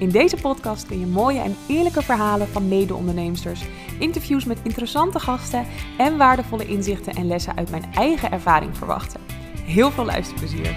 In deze podcast kun je mooie en eerlijke verhalen van mede-onderneemsters, interviews met interessante gasten en waardevolle inzichten en lessen uit mijn eigen ervaring verwachten. Heel veel luisterplezier!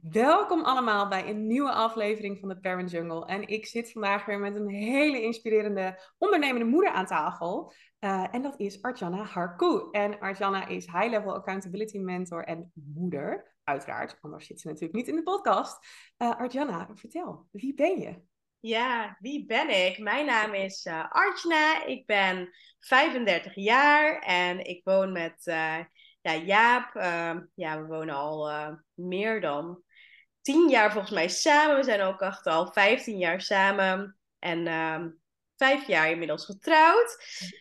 Welkom allemaal bij een nieuwe aflevering van de Parent Jungle. En ik zit vandaag weer met een hele inspirerende ondernemende moeder aan tafel. Uh, en dat is Arjana Harkoe. En Arjana is high-level accountability mentor en moeder. Uiteraard, anders zit ze natuurlijk niet in de podcast. Uh, Arjana, vertel, wie ben je? Ja, wie ben ik? Mijn naam is uh, Arjana. Ik ben 35 jaar en ik woon met ja, Jaap. Ehm, ja, we wonen al meer dan 10 jaar volgens mij samen. We zijn ook echt al 15 jaar samen. En ehm, vijf jaar inmiddels getrouwd.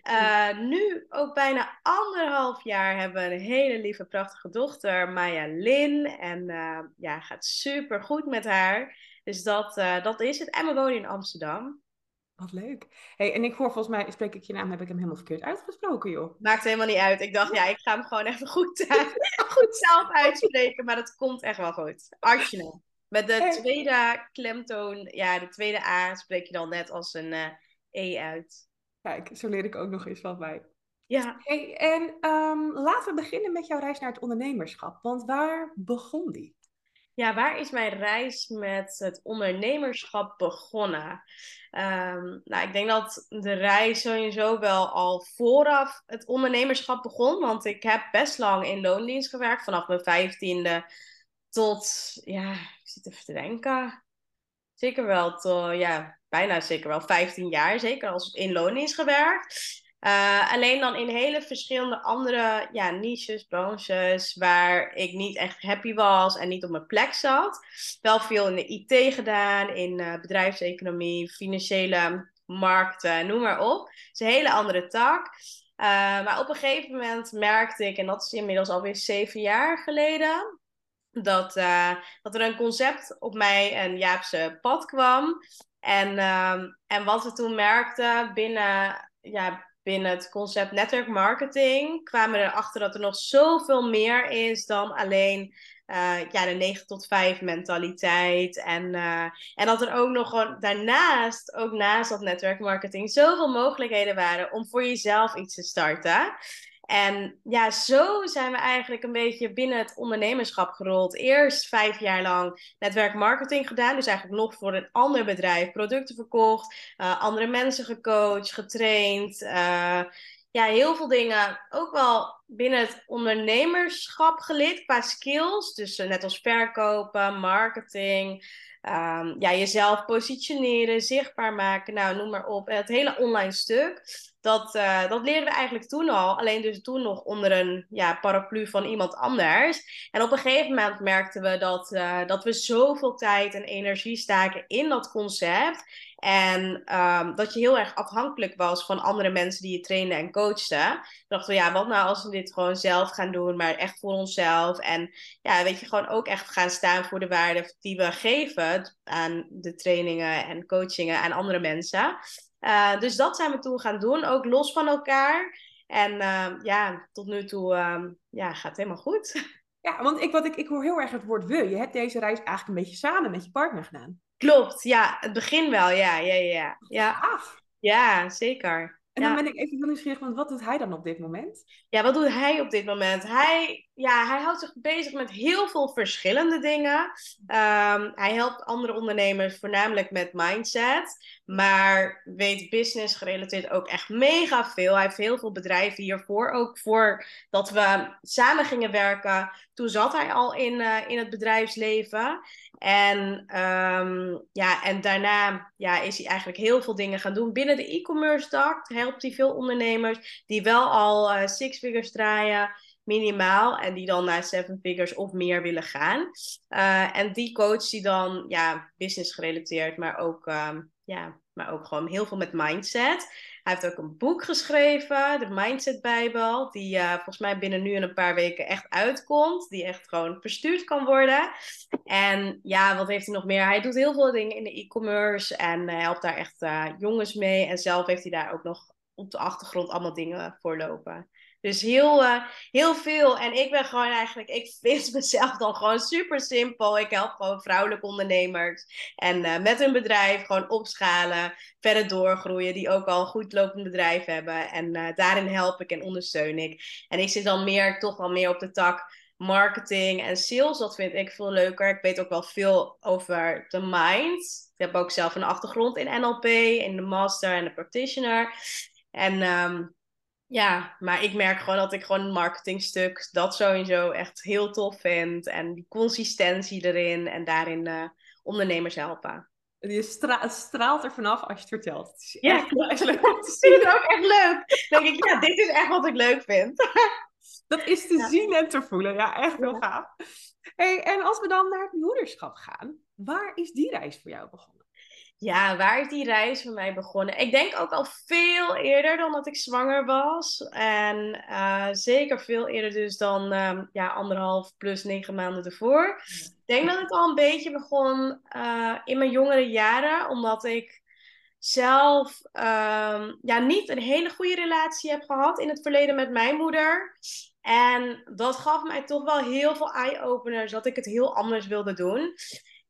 Uh, nu ook bijna anderhalf jaar hebben we een hele lieve, prachtige dochter, Maya Lin. En uh, ja, gaat super goed met haar. Dus dat, uh, dat is het. En we wonen in Amsterdam. Wat leuk. Hey, en ik hoor volgens mij, spreek ik je naam, heb ik hem helemaal verkeerd uitgesproken, joh. Maakt helemaal niet uit. Ik dacht, ja, ik ga hem gewoon even goed, goed zelf uitspreken, maar dat komt echt wel goed. Arjuna. Met de tweede klemtoon, ja, de tweede A spreek je dan net als een E uit. Kijk, zo leer ik ook nog eens wat bij. Ja. Hey, en um, laten we beginnen met jouw reis naar het ondernemerschap. Want waar begon die? Ja, waar is mijn reis met het ondernemerschap begonnen? Um, nou, ik denk dat de reis sowieso wel al vooraf het ondernemerschap begon. Want ik heb best lang in loondienst gewerkt, vanaf mijn vijftiende tot, ja, ik zit even te denken. Zeker wel tot, ja, bijna zeker wel 15 jaar, zeker als in loon is gewerkt. Uh, alleen dan in hele verschillende andere ja, niches, branches, waar ik niet echt happy was en niet op mijn plek zat. Wel veel in de IT gedaan, in uh, bedrijfseconomie, financiële markten, noem maar op. Het is een hele andere tak. Uh, maar op een gegeven moment merkte ik, en dat is inmiddels alweer zeven jaar geleden, dat, dat er een concept op mij en Jaapse pad kwam. En, um, en wat we toen merkten binnen, ja, binnen het concept network marketing, kwamen we erachter dat er nog zoveel meer is dan alleen uh, ja, de 9 tot 5 mentaliteit. En, uh, en dat er ook nog daarnaast, ook naast dat netwerk marketing, zoveel mogelijkheden waren om voor jezelf iets te starten. En ja, zo zijn we eigenlijk een beetje binnen het ondernemerschap gerold. Eerst vijf jaar lang netwerkmarketing gedaan. Dus eigenlijk nog voor een ander bedrijf producten verkocht. Uh, andere mensen gecoacht, getraind. Uh, ja, heel veel dingen. Ook wel binnen het ondernemerschap geleerd qua skills. Dus uh, net als verkopen, marketing. Um, ja, jezelf positioneren, zichtbaar maken. Nou, noem maar op. Het hele online stuk. Dat, uh, dat leerden we eigenlijk toen al. Alleen dus toen nog onder een ja, paraplu van iemand anders. En op een gegeven moment merkten we dat, uh, dat we zoveel tijd en energie staken in dat concept. En um, dat je heel erg afhankelijk was van andere mensen die je trainden en coachten. Toen dachten we, ja, wat nou als we dit gewoon zelf gaan doen, maar echt voor onszelf. En ja, weet je, gewoon ook echt gaan staan voor de waarde die we geven aan de trainingen en coachingen aan andere mensen. Uh, dus dat zijn we toen gaan doen, ook los van elkaar. En uh, ja, tot nu toe uh, ja, gaat het helemaal goed. Ja, want ik, wat ik, ik hoor heel erg het woord we. Je hebt deze reis eigenlijk een beetje samen met je partner gedaan. Klopt, ja. Het begin wel, ja. Ja, ja, ja. Af. Ja, zeker. En dan ben ik even heel nieuwsgierig, want wat doet hij dan op dit moment? Ja, wat doet hij op dit moment? Hij, ja, hij houdt zich bezig met heel veel verschillende dingen. Um, hij helpt andere ondernemers voornamelijk met mindset. Maar weet business gerelateerd ook echt mega veel. Hij heeft heel veel bedrijven hiervoor. Ook voordat we samen gingen werken. Toen zat hij al in, uh, in het bedrijfsleven. En, um, ja, en daarna ja, is hij eigenlijk heel veel dingen gaan doen. Binnen de e-commerce dak helpt hij veel ondernemers die wel al uh, six figures draaien. Minimaal. En die dan naar seven figures of meer willen gaan. Uh, en die coach die dan, ja, business gerelateerd, maar ook, um, ja, maar ook gewoon heel veel met mindset. Hij heeft ook een boek geschreven, de Mindset Bijbel, die uh, volgens mij binnen nu en een paar weken echt uitkomt. Die echt gewoon verstuurd kan worden. En ja, wat heeft hij nog meer? Hij doet heel veel dingen in de e-commerce en uh, helpt daar echt jongens mee. En zelf heeft hij daar ook nog op de achtergrond allemaal dingen voor lopen. Dus heel, uh, heel veel. En ik ben gewoon eigenlijk, ik vind mezelf dan gewoon super simpel. Ik help gewoon vrouwelijke ondernemers. En uh, met hun bedrijf gewoon opschalen, verder doorgroeien. Die ook al een goed lopend bedrijf hebben. En uh, daarin help ik en ondersteun ik. En ik zit dan meer, toch wel meer op de tak marketing en sales. Dat vind ik veel leuker. Ik weet ook wel veel over de mind. Ik heb ook zelf een achtergrond in NLP, in de master en de practitioner. En um, ja, maar ik merk gewoon dat ik gewoon het marketingstuk, dat sowieso echt heel tof vind. En die consistentie erin en daarin uh, ondernemers helpen. Je stra straalt er vanaf als je het vertelt. Het is ja, echt leuk om te zien. Ik vind het ook echt leuk. Dan denk ik, ja, dit is echt wat ik leuk vind. dat is te ja. zien en te voelen. Ja, echt heel gaaf. Hey, en als we dan naar het moederschap gaan, waar is die reis voor jou begonnen? Ja, waar is die reis voor mij begonnen? Ik denk ook al veel eerder dan dat ik zwanger was. En uh, zeker veel eerder dus dan um, ja, anderhalf plus negen maanden ervoor. Ik denk dat het al een beetje begon uh, in mijn jongere jaren. Omdat ik zelf um, ja, niet een hele goede relatie heb gehad in het verleden met mijn moeder. En dat gaf mij toch wel heel veel eye-openers dat ik het heel anders wilde doen.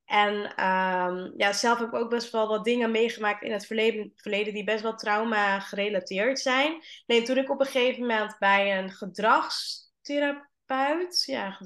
En um, ja, zelf heb ik ook best wel wat dingen meegemaakt in het verleden, die best wel trauma gerelateerd zijn. Nee, toen ik op een gegeven moment bij een gedragstherapeut, ja,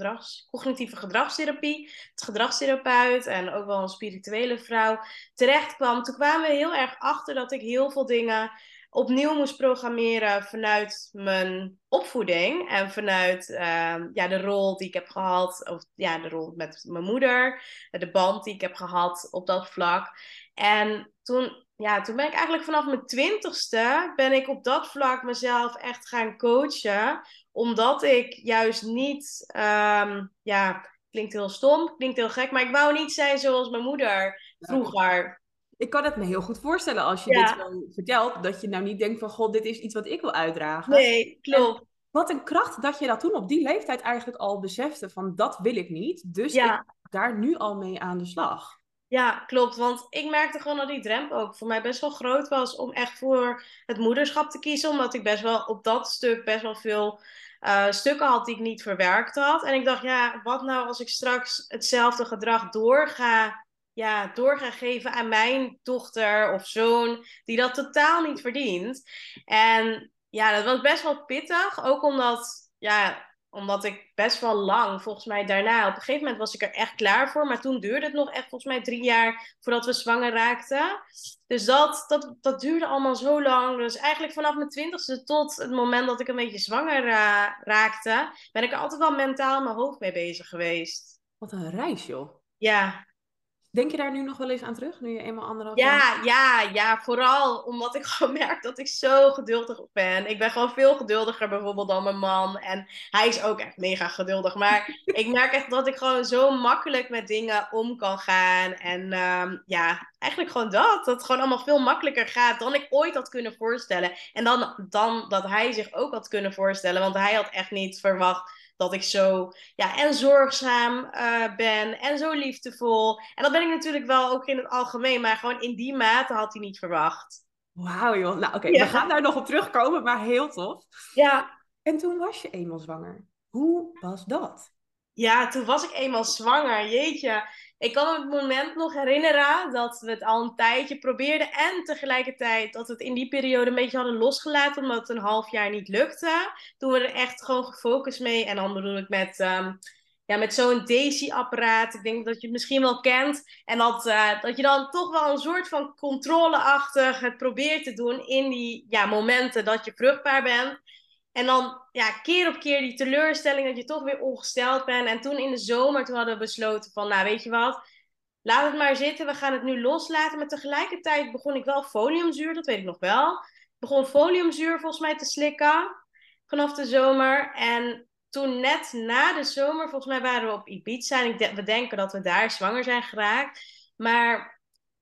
cognitieve gedragstherapie, het gedragstherapeut en ook wel een spirituele vrouw terecht kwam, toen kwamen we heel erg achter dat ik heel veel dingen opnieuw moest programmeren vanuit mijn opvoeding en vanuit uh, ja, de rol die ik heb gehad, of ja, de rol met mijn moeder, de band die ik heb gehad op dat vlak. En toen, ja, toen ben ik eigenlijk vanaf mijn twintigste, ben ik op dat vlak mezelf echt gaan coachen, omdat ik juist niet, um, ja, klinkt heel stom, klinkt heel gek, maar ik wou niet zijn zoals mijn moeder vroeger ik kan het me heel goed voorstellen als je dit zo vertelt, dat je nou niet denkt van, god, dit is iets wat ik wil uitdragen. Nee, klopt. En wat een kracht dat je dat toen op die leeftijd eigenlijk al besefte van, dat wil ik niet. Dus ja. ik daar nu al mee aan de slag. Ja, klopt. Want ik merkte gewoon dat die drempel ook voor mij best wel groot was om echt voor het moederschap te kiezen. Omdat ik best wel op dat stuk best wel veel uh, stukken had die ik niet verwerkt had. En ik dacht, ja, wat nou als ik straks hetzelfde gedrag doorga ja, door gaan geven aan mijn dochter of zoon, die dat totaal niet verdient. En ja, dat was best wel pittig, ook omdat, ja, omdat ik best wel lang, volgens mij daarna, op een gegeven moment was ik er echt klaar voor, maar toen duurde het nog echt volgens mij drie jaar voordat we zwanger raakten. Dus dat, dat, dat duurde allemaal zo lang. Dus eigenlijk vanaf mijn twintigste tot het moment dat ik een beetje zwanger uh, raakte, ben ik er altijd wel mentaal mijn hoofd mee bezig geweest. Wat een reis, joh. Ja, Denk je daar nu nog wel eens aan terug, nu je eenmaal anderhalf ja, jaar... Ja, ja, vooral omdat ik gewoon merk dat ik zo geduldig ben. Ik ben gewoon veel geduldiger bijvoorbeeld dan mijn man. En hij is ook echt mega geduldig. Maar ik merk echt dat ik gewoon zo makkelijk met dingen om kan gaan. En um, ja, eigenlijk gewoon dat. Dat het gewoon allemaal veel makkelijker gaat dan ik ooit had kunnen voorstellen. En dan, dan dat hij zich ook had kunnen voorstellen. Want hij had echt niet verwacht dat ik zo ja, en zorgzaam uh, ben en zo liefdevol. En dat ben ik natuurlijk wel ook in het algemeen, maar gewoon in die mate had hij niet verwacht. Wauw joh, nou oké, we gaan daar nog op terugkomen, maar heel tof. Ja. En toen was je eenmaal zwanger. Hoe was dat? Ja, toen was ik eenmaal zwanger. Jeetje. Ik kan me het moment nog herinneren dat we het al een tijdje probeerden. En tegelijkertijd dat we het in die periode een beetje hadden losgelaten. Omdat het een half jaar niet lukte. Toen we er echt gewoon gefocust mee. En dan bedoel ik met, um, ja, met zo'n Daisy-apparaat. Ik denk dat je het misschien wel kent. En dat, uh, dat je dan toch wel een soort van controleachtig het probeert te doen. In die ja, momenten dat je vruchtbaar bent. En dan ja, keer op keer die teleurstelling dat je toch weer ongesteld bent. En toen in de zomer, toen hadden we besloten van, nou weet je wat, laat het maar zitten, we gaan het nu loslaten. Maar tegelijkertijd begon ik wel foliumzuur, dat weet ik nog wel. Ik begon foliumzuur volgens mij te slikken vanaf de zomer. En toen net na de zomer, volgens mij waren we op Ibiza. En we denken dat we daar zwanger zijn geraakt. Maar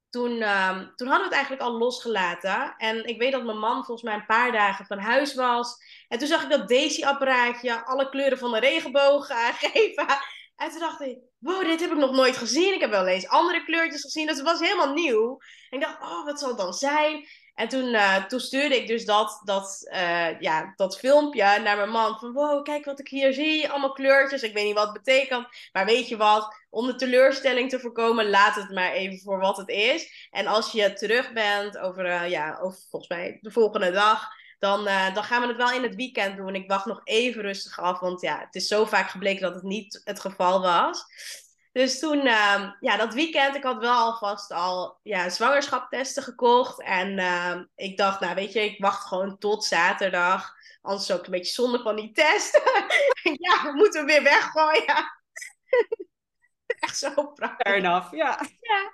toen, ehm, toen hadden we het eigenlijk al losgelaten. En ik weet dat mijn man volgens mij een paar dagen van huis was. En toen zag ik dat Daisy-apparaatje alle kleuren van de regenboog aangeven. En toen dacht ik, wow, dit heb ik nog nooit gezien. Ik heb wel eens andere kleurtjes gezien. Dus het was helemaal nieuw. En ik dacht, oh, wat zal het dan zijn? En toen, uh, stuurde ik dus dat, dat, uh, ja, dat filmpje naar mijn man. Van wow, kijk wat ik hier zie. Allemaal kleurtjes. Ik weet niet wat het betekent. Maar weet je wat? Om de teleurstelling te voorkomen, laat het maar even voor wat het is. En als je terug bent over, uh, ja, over volgens mij de volgende dag. Dan, dan gaan we het wel in het weekend doen. Ik wacht nog even rustig af. Want ja, het is zo vaak gebleken dat het niet het geval was. Dus toen, uh, ja, dat weekend, ik had wel alvast al ja, zwangerschaptesten gekocht. En uh, ik dacht, nou weet je, ik wacht gewoon tot zaterdag. Anders is ook een beetje zonde van die test. ja, we moeten hem weer weggooien. Echt zo prachtig. Fair enough, ja. ja.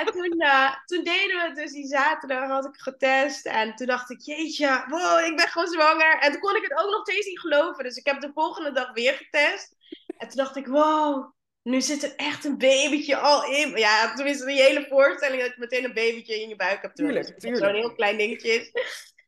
En toen, uh, toen deden we het dus die zaterdag, had ik getest. En toen dacht ik, jeetje, wow, ik ben gewoon zwanger. En toen kon ik het ook nog steeds niet geloven. Dus ik heb de volgende dag weer getest. En toen dacht ik, wow, nu zit er echt een babytje al in. Ja, tenminste, die hele voorstelling dat je meteen een babytje in je buik hebt. Tuurlijk, tuurlijk. Zo'n heel klein dingetje is.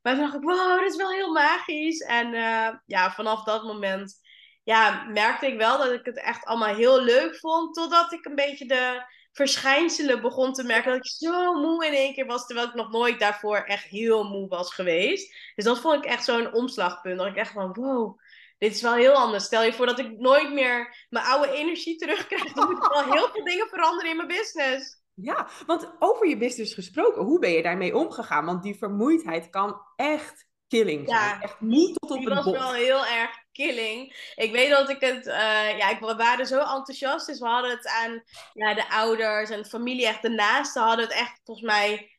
Maar toen dacht ik, wow, dat is wel heel magisch. En uh, ja, vanaf dat moment ja, merkte ik wel dat ik het echt allemaal heel leuk vond. Totdat ik een beetje de verschijnselen begon te merken. Dat ik zo moe in één keer was. Terwijl ik nog nooit daarvoor echt heel moe was geweest. Dus dat vond ik echt zo'n omslagpunt. Dat ik echt van, wow dit is wel heel anders. Stel je voor dat ik nooit meer mijn oude energie terugkrijg. Dan moet ik wel heel veel dingen veranderen in mijn business. Ja, want over je business gesproken, hoe ben je daarmee omgegaan? Want die vermoeidheid kan echt killing zijn. Ja, echt niet tot op het bot. Die was wel heel erg killing. Ik weet dat ik het... Uh, ja, ik, we waren zo enthousiast. Dus we hadden het aan ja, de ouders en de familie echt de naasten hadden het echt volgens mij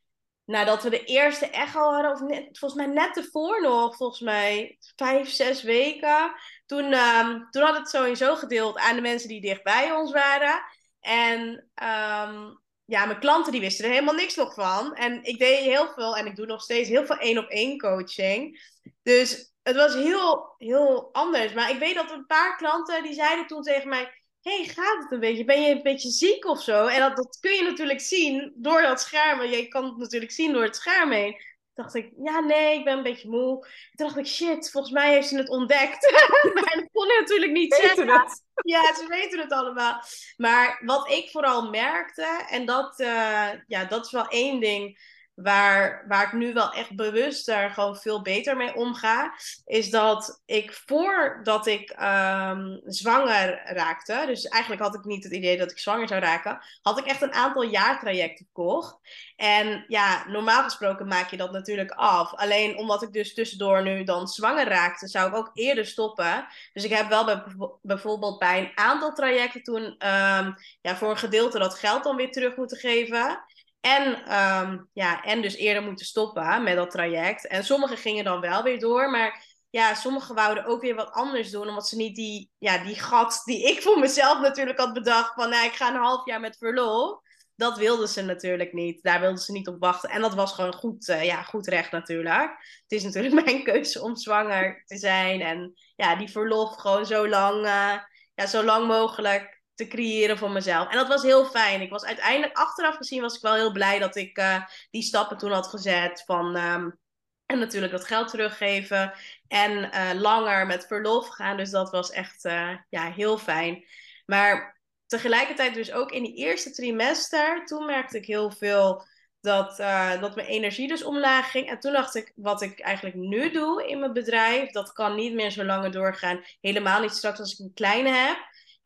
nadat we de eerste echo hadden, of net, volgens mij net ervoor nog, volgens mij vijf, zes weken. Toen, um, toen had het sowieso gedeeld aan de mensen die dichtbij ons waren. En um, ja, mijn klanten die wisten er helemaal niks nog van. En ik deed heel veel, en ik doe nog steeds heel veel één op één coaching. Dus het was heel, heel anders. Maar ik weet dat een paar klanten die zeiden toen tegen mij hey, gaat het een beetje? Ben je een beetje ziek of zo? En dat, dat kun je natuurlijk zien door dat scherm. Je kan het natuurlijk zien door het scherm heen. Toen dacht ik, ja, nee, ik ben een beetje moe. Toen dacht ik, shit, volgens mij heeft ze het ontdekt. maar dat kon je natuurlijk niet zeggen. Het. Ja, ze weten het allemaal. Maar wat ik vooral merkte, en dat, uh, ja, dat is wel één ding waar, waar ik nu wel echt bewuster gewoon veel beter mee omga, is dat ik voordat ik um, zwanger raakte, dus eigenlijk had ik niet het idee dat ik zwanger zou raken, had ik echt een aantal jaartrajecten gekocht. En ja, normaal gesproken maak je dat natuurlijk af. Alleen omdat ik dus tussendoor nu dan zwanger raakte, zou ik ook eerder stoppen. Dus ik heb wel bij, bijvoorbeeld bij een aantal trajecten toen um, ja, voor een gedeelte dat geld dan weer terug moeten geven. En, um, ja, en dus eerder moeten stoppen met dat traject. En sommigen gingen dan wel weer door. Maar ja, sommigen wouden ook weer wat anders doen. Omdat ze niet die, ja, die gat die ik voor mezelf natuurlijk had bedacht. Van nou, ik ga een half jaar met verlof. Dat wilden ze natuurlijk niet. Daar wilden ze niet op wachten. En dat was gewoon goed, uh, ja, goed recht natuurlijk. Het is natuurlijk mijn keuze om zwanger te zijn. En ja, die verlof gewoon zo lang, uh, ja, zo lang mogelijk te creëren voor mezelf. En dat was heel fijn. Ik was uiteindelijk, achteraf gezien, was ik wel heel blij dat ik uh, die stappen toen had gezet. Van, um, en natuurlijk dat geld teruggeven. En uh, langer met verlof gaan. Dus dat was echt uh, ja, heel fijn. Maar tegelijkertijd dus ook in die eerste trimester. Toen merkte ik heel veel dat, dat mijn energie dus omlaag ging. En toen dacht ik, wat ik eigenlijk nu doe in mijn bedrijf, dat kan niet meer zo lang doorgaan. Helemaal niet straks als ik een kleine heb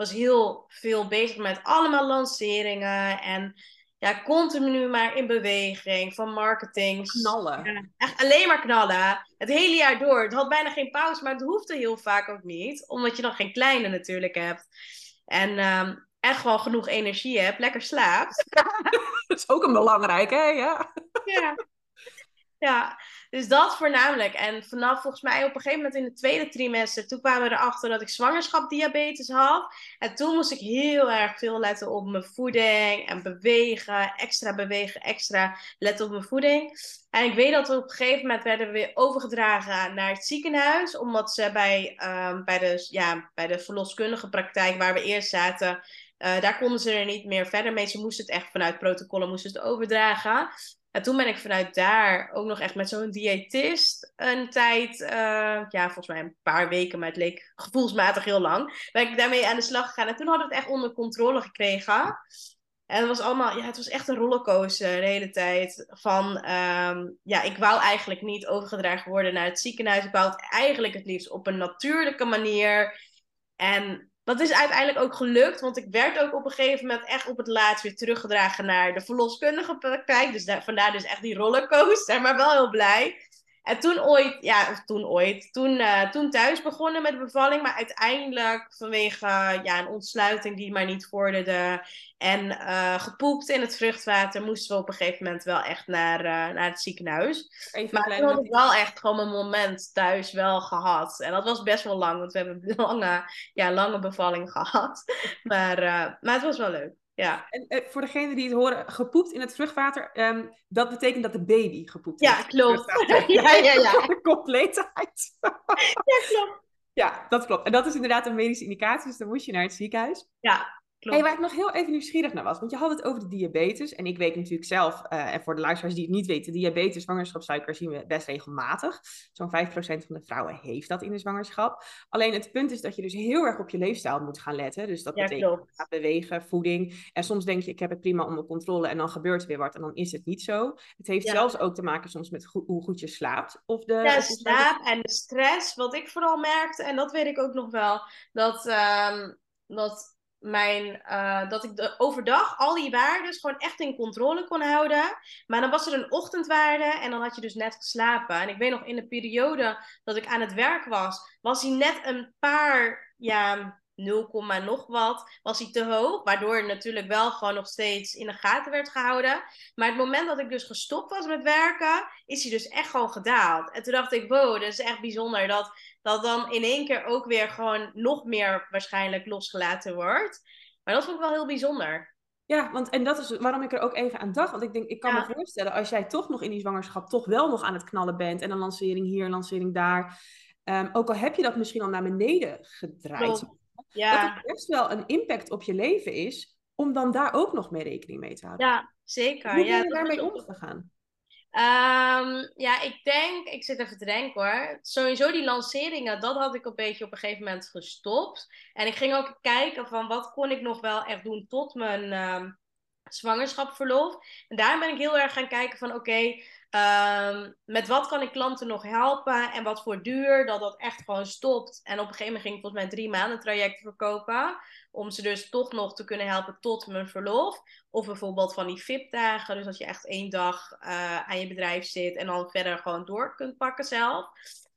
was heel veel bezig met allemaal lanceringen en ja, continu maar in beweging van marketing. Knallen. Ja, echt alleen maar knallen. Het hele jaar door. Het had bijna geen pauze, maar het hoefde heel vaak ook niet. Omdat je dan geen kleine natuurlijk hebt. En um, echt gewoon genoeg energie hebt, lekker slaapt. dat is ook een belangrijke, hè? Ja. ja. Ja, Dus dat voornamelijk. En vanaf volgens mij op een gegeven moment in het tweede trimester, toen kwamen we erachter dat ik zwangerschapdiabetes had. En toen moest ik heel erg veel letten op mijn voeding en bewegen, extra bewegen, extra letten op mijn voeding. En ik weet dat we op een gegeven moment werden we weer overgedragen naar het ziekenhuis, omdat ze bij, um, bij, de, ja, bij de verloskundige praktijk waar we eerst zaten, uh, daar konden ze er niet meer verder mee. Ze moesten het echt vanuit protocollen moesten het overdragen. En toen ben ik vanuit daar ook nog echt met zo'n diëtist een tijd, uh, ja, volgens mij een paar weken, maar het leek gevoelsmatig heel lang, ben ik daarmee aan de slag gegaan. En toen hadden we het echt onder controle gekregen. En het was allemaal, ja, het was echt een rollercoaster de hele tijd. Van, um, ja, ik wou eigenlijk niet overgedragen worden naar het ziekenhuis. Ik wou het eigenlijk het liefst op een natuurlijke manier. En dat is uiteindelijk ook gelukt, want ik werd ook op een gegeven moment echt op het laatst weer teruggedragen naar de verloskundige praktijk. Dus daar, vandaar dus echt die rollercoaster, maar wel heel blij. En toen ooit, ja, of toen ooit, toen, uh, toen thuis begonnen met de bevalling, maar uiteindelijk vanwege ja, een ontsluiting die maar niet vorderde en uh, gepoept in het vruchtwater, moesten we op een gegeven moment wel echt naar, uh, naar het ziekenhuis. Even maar toen had ik wel echt gewoon een moment thuis wel gehad. En dat was best wel lang, want we hebben een lange, ja, lange bevalling gehad. Maar, maar het was wel leuk. Ja. En uh, voor degenen die het horen, gepoept in het vruchtwater, um, dat betekent dat de baby gepoept ja, heeft. Klopt. ja, ja, ja. De compleetheid. ja, klopt. Ja, dat klopt. En dat is inderdaad een medische indicatie, dus dan moest je naar het ziekenhuis. Ja, Hey, waar ik nog heel even nieuwsgierig naar was, want je had het over de diabetes. En ik weet natuurlijk zelf, uh, en voor de luisteraars die het niet weten, diabetes, zwangerschapssuiker zien we best regelmatig. Zo'n 5% van de vrouwen heeft dat in de zwangerschap. Alleen het punt is dat je dus heel erg op je leefstijl moet gaan letten. Dus dat ja, betekent bewegen, voeding. En soms denk je, ik heb het prima onder controle en dan gebeurt er weer wat en dan is het niet zo. Het heeft ja. zelfs ook te maken soms met go hoe goed je slaapt. Of de, ja, slaap en de stress. Wat ik vooral merkte, en dat weet ik ook nog wel, dat... Um, dat mijn, uh, dat ik de, overdag al die waarden gewoon echt in controle kon houden. Maar dan was er een ochtendwaarde en dan had je dus net geslapen. En ik weet nog in de periode dat ik aan het werk was, was hij net een paar, ja, 0, nog wat, was hij te hoog. Waardoor het natuurlijk wel gewoon nog steeds in de gaten werd gehouden. Maar het moment dat ik dus gestopt was met werken, is hij dus echt gewoon gedaald. En toen dacht ik, wow, dat is echt bijzonder dat dat dan in één keer ook weer gewoon nog meer waarschijnlijk losgelaten wordt. Maar dat vond ik wel heel bijzonder. Ja, want en dat is waarom ik er ook even aan dacht. Want ik denk, ik kan ja. me voorstellen, als jij toch nog in die zwangerschap toch wel nog aan het knallen bent. En een lancering hier, een lancering daar. Um, ook al heb je dat misschien al naar beneden gedraaid. Ja. Dat het best wel een impact op je leven is. Om dan daar ook nog mee rekening mee te houden. Ja, zeker. Hoe ben ja, je daarmee omgegaan? Um, ja, ik denk, ik zit even te denken hoor. Sowieso die lanceringen, dat had ik een beetje op een gegeven moment gestopt. En ik ging ook kijken van wat kon ik nog wel echt doen tot mijn um, zwangerschapverlof. En daar ben ik heel erg gaan kijken van oké, um, met wat kan ik klanten nog helpen en wat voor duur, dat dat echt gewoon stopt. En op een gegeven moment ging ik volgens mij drie maanden trajecten verkopen. Om ze dus toch nog te kunnen helpen tot mijn verlof. Of bijvoorbeeld van die VIP-dagen. Dus dat je echt één dag uh, aan je bedrijf zit en dan verder gewoon door kunt pakken zelf.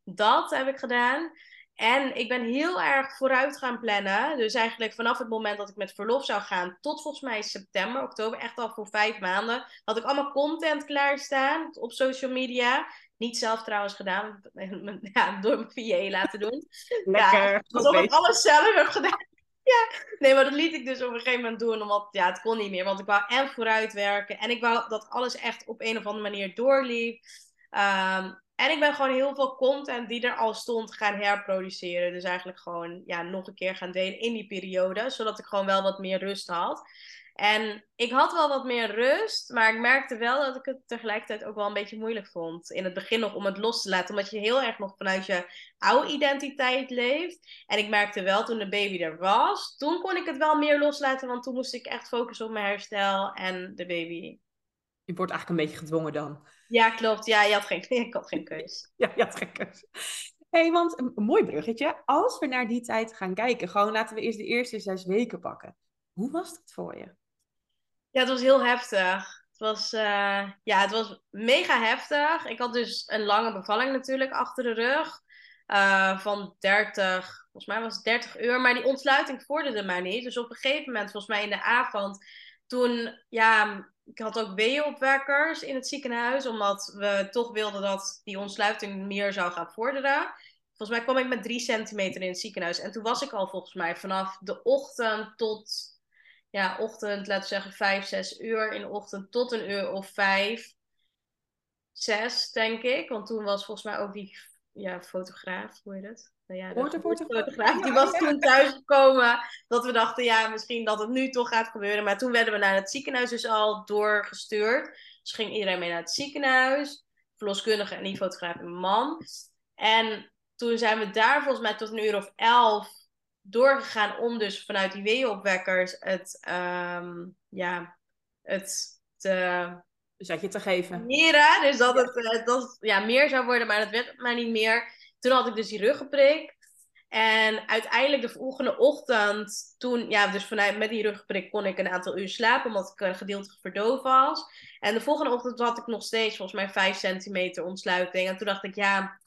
Dat heb ik gedaan. En ik ben heel erg vooruit gaan plannen. Dus eigenlijk vanaf het moment dat ik met verlof zou gaan, tot volgens mij september, oktober, echt al voor vijf maanden, had ik allemaal content klaarstaan op social media. Niet zelf trouwens gedaan, ja, door mijn VA laten doen. Lekker. Ja, alsof ik alles zelf heb gedaan. Ja, nee, maar dat liet ik dus op een gegeven moment doen, omdat ja, het kon niet meer. Want ik wou en vooruit werken en ik wou dat alles echt op een of andere manier doorliep. Um, en ik ben gewoon heel veel content die er al stond gaan herproduceren. Dus eigenlijk gewoon ja, nog een keer gaan delen in die periode. Zodat ik gewoon wel wat meer rust had. En ik had wel wat meer rust, maar ik merkte wel dat ik het tegelijkertijd ook wel een beetje moeilijk vond. In het begin nog om het los te laten, omdat je heel erg nog vanuit je oude identiteit leeft. En ik merkte wel toen de baby er was, toen kon ik het wel meer loslaten, want toen moest ik echt focussen op mijn herstel en de baby. Je wordt eigenlijk een beetje gedwongen dan. Ja, klopt. Ja, je had geen, ik had geen keus. Ja, je had geen keus. hey, want een mooi bruggetje. Als we naar die tijd gaan kijken, gewoon laten we eerst de eerste zes weken pakken. Hoe was dat voor je? Ja, het was heel heftig. Het was, uh, ja, het was mega heftig. Ik had dus een lange bevalling natuurlijk achter de rug. Uh, van 30, volgens mij was het 30 uur. Maar die ontsluiting vorderde maar niet. Dus op een gegeven moment, volgens mij in de avond, toen ja, ik had ook weeopwekkers in het ziekenhuis, omdat we toch wilden dat die ontsluiting meer zou gaan vorderen. Volgens mij kwam ik met drie centimeter in het ziekenhuis. En toen was ik al volgens mij vanaf de ochtend tot, ja, ochtend, laten we zeggen vijf, zes uur in de ochtend tot een uur of vijf, zes, denk ik. Want toen was volgens mij ook die ja, fotograaf, hoe heet het? Nou ja, de fotograaf, die was toen thuisgekomen. Dat we dachten, ja, misschien dat het nu toch gaat gebeuren. Maar toen werden we naar het ziekenhuis dus al doorgestuurd. Dus ging iedereen mee naar het ziekenhuis. Verloskundige en die fotograaf en mijn man. En toen zijn we daar volgens mij tot een uur of elf doorgegaan om dus vanuit die weeopwekkers het, um, ja, het te... Dus je te geven. Meren, dus dat het uh, dat, ja, meer zou worden, maar dat werd maar niet meer. Toen had ik dus die ruggenprik. En uiteindelijk de volgende ochtend, toen, ja, dus vanuit met die ruggenprik kon ik een aantal uur slapen, omdat ik uh, gedeeltelijk verdoofd was. En de volgende ochtend had ik nog steeds volgens mij 5 centimeter ontsluiting. En toen dacht ik, ja,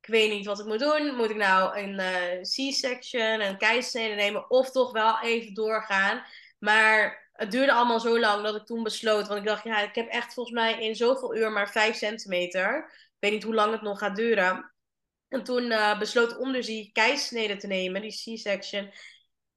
ik weet niet wat ik moet doen. Moet ik nou een uh, C-section, een keizersnede nemen of toch wel even doorgaan? Maar het duurde allemaal zo lang dat ik toen besloot. Want ik dacht, ja, ik heb echt volgens mij in zoveel uur maar 5 centimeter. Ik weet niet hoe lang het nog gaat duren. En toen uh, besloot om die keizersnede te nemen, die C-section.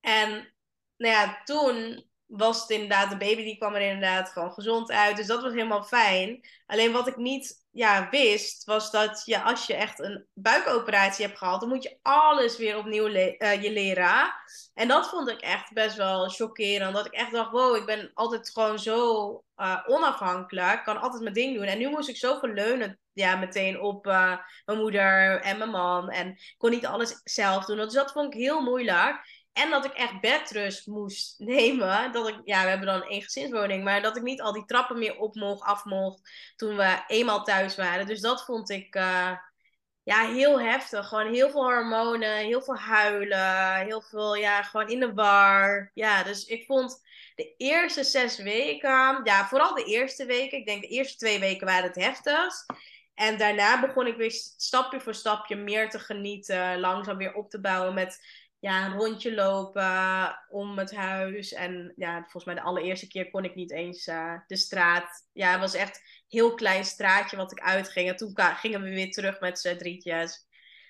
En nou ja, toen was het inderdaad, de baby die kwam er inderdaad gewoon gezond uit. Dus dat was helemaal fijn. Alleen wat ik niet ja, wist, was dat je als je echt een buikoperatie hebt gehad, dan moet je alles weer opnieuw le uh, je leren. En dat vond ik echt best wel chockerend. Dat ik echt dacht, wow, ik ben altijd gewoon zo uh, onafhankelijk. kan altijd mijn ding doen. En nu moest ik zoveel leunen ja, meteen op uh, mijn moeder en mijn man. En kon niet alles zelf doen. Dus dat vond ik heel moeilijk. En dat ik echt bedrust moest nemen. Dat ik, ja, we hebben dan een gezinswoning. Maar dat ik niet al die trappen meer op mocht, af mocht. Toen we eenmaal thuis waren. Dus dat vond ik uh, ja, heel heftig. Gewoon heel veel hormonen, heel veel huilen. Heel veel, ja, gewoon in de war. Ja, dus ik vond de eerste zes weken. Ja, vooral de eerste weken. Ik denk de eerste twee weken waren het heftigst. En daarna begon ik weer stapje voor stapje meer te genieten. Langzaam weer op te bouwen met ja, een rondje lopen om het huis. En ja, volgens mij de allereerste keer kon ik niet eens uh, de straat. Ja, het was echt een heel klein straatje wat ik uitging. En toen gingen we weer terug met z'n drietjes.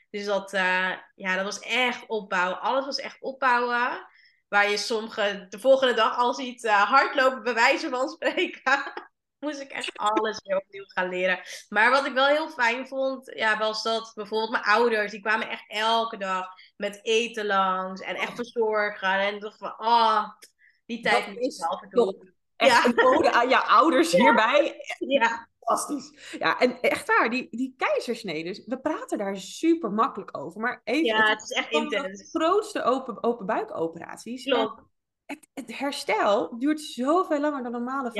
Dus dat, uh, ja, dat was echt opbouwen. Alles was echt opbouwen. Waar je sommige de volgende dag al ziet uh, hardlopen, bij wijze van spreken. Moest ik echt alles weer opnieuw gaan leren. Maar wat ik wel heel fijn vond, ja, was dat bijvoorbeeld mijn ouders, die kwamen echt elke dag met eten langs en echt verzorgen. En dacht van, oh, die tijd moet ik zelf doen. Echt ja. een code aan jouw ouders hierbij. Ja. Fantastisch. Ja, en echt waar, die, die keizersneden, we praten daar super makkelijk over. Maar even, ja, het is echt intens. De grootste open, open buikoperaties. Klopt. Het, het, herstel duurt zoveel langer dan normale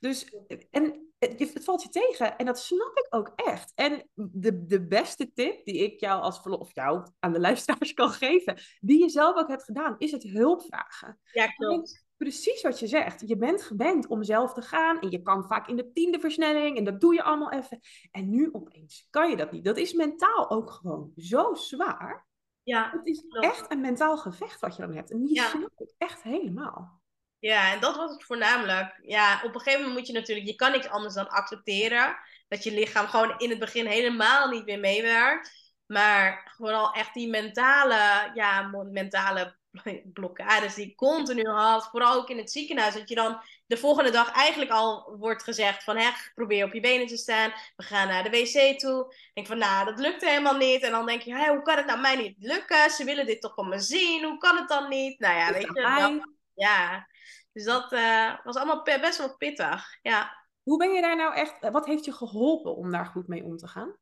Dus, en het, het, valt je tegen en dat snap ik ook echt. En de, de beste tip die ik jou als of jou aan de luisteraars kan geven, die je zelf ook hebt gedaan, is het hulp vragen. Ja, klopt. Precies wat je zegt. Je bent gewend om zelf te gaan en je kan vaak in de tiende versnelling en dat doe je allemaal even. En nu opeens kan je dat niet. Dat is mentaal ook gewoon zo zwaar. Ja, het is echt een mentaal gevecht wat je dan hebt. En die ja. snap ik echt helemaal. Ja, en dat was het voornamelijk. Ja, op een gegeven moment moet je natuurlijk, je kan niks anders dan accepteren. Dat je lichaam gewoon in het begin helemaal niet meer meewerkt. Maar vooral echt die mentale, ja, mentale blokkades die ik continu had. Vooral ook in het ziekenhuis. Dat je dan de volgende dag eigenlijk al wordt gezegd van... Hè, probeer op je benen te staan. We gaan naar de wc toe. denk van, nou, dat lukt helemaal niet. En dan denk je, hé, hoe kan het nou mij niet lukken? Ze willen dit toch van me zien. Hoe kan het dan niet? Nou ja, weet je. Dan, ja, dus dat uh, was allemaal best wel pittig. Ja. Hoe ben je daar nou echt, wat heeft je geholpen om daar goed mee om te gaan?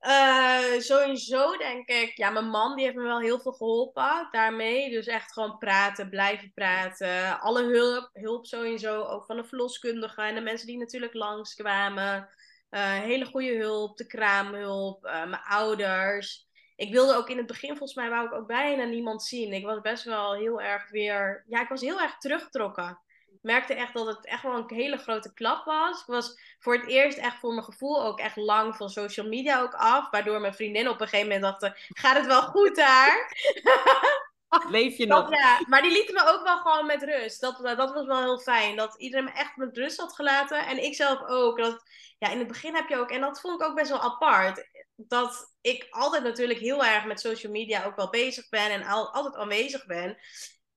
Uh, sowieso denk ik, ja, mijn man die heeft me wel heel veel geholpen daarmee. Dus echt gewoon praten, blijven praten. Alle hulp, hulp sowieso, ook van de verloskundige en de mensen die natuurlijk langskwamen. Uh, hele goede hulp, de kraamhulp, mijn ouders ik wilde ook in het begin, volgens mij, wou ik ook bijna niemand zien. Ik was best wel heel erg weer. Ja, ik was heel erg teruggetrokken. Ik merkte echt dat het echt wel een hele grote klap was. Ik was voor het eerst echt voor mijn gevoel ook echt lang van social media ook af. Waardoor mijn vriendin op een gegeven moment dacht: gaat het wel goed daar? Leef je nog? ja, maar die lieten me ook wel gewoon met rust. Dat, dat was wel heel fijn. Dat iedereen me echt met rust had gelaten. En ik zelf ook. Dat, ja, in het begin heb je ook, en dat vond ik ook best wel apart. Dat ik altijd natuurlijk heel erg met social media ook wel bezig ben en al, altijd aanwezig ben.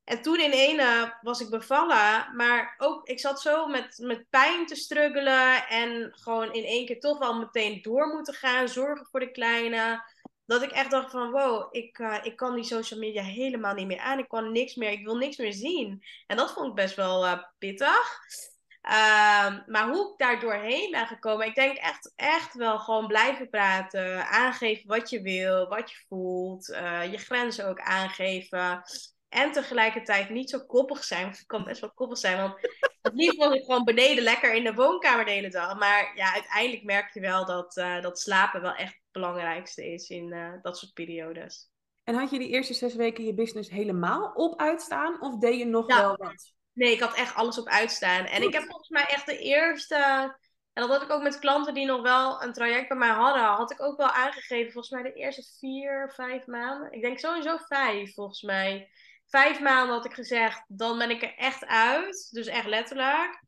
En toen in ene was ik bevallen, maar ook ik zat zo met, met pijn te struggelen en gewoon in één keer toch wel meteen door moeten gaan, zorgen voor de kleine. Dat ik echt dacht van wow, ik, uh, ik kan die social media helemaal niet meer aan. Ik kan niks meer, ik wil niks meer zien. En dat vond ik best wel uh, pittig. Uh, maar hoe ik daar doorheen ben gekomen, ik denk echt, echt wel gewoon blijven praten, aangeven wat je wil, wat je voelt, uh, je grenzen ook aangeven. En tegelijkertijd niet zo koppig zijn. Want het kan best wel koppig zijn. Want het liefst was ik gewoon beneden lekker in de woonkamer de hele dag. Maar ja, uiteindelijk merk je wel dat, uh, dat slapen wel echt het belangrijkste is in uh, dat soort periodes. En had je die eerste zes weken je business helemaal op uitstaan? Of deed je nog ja. wel wat? Nee, ik had echt alles op uitstaan. En ik heb volgens mij echt de eerste... En dat had ik ook met klanten die nog wel een traject bij mij hadden, had ik ook wel aangegeven. Volgens mij de eerste vier, vijf maanden. Ik denk sowieso vijf, volgens mij vijf maanden had ik gezegd, dan ben ik er echt uit. Dus echt letterlijk.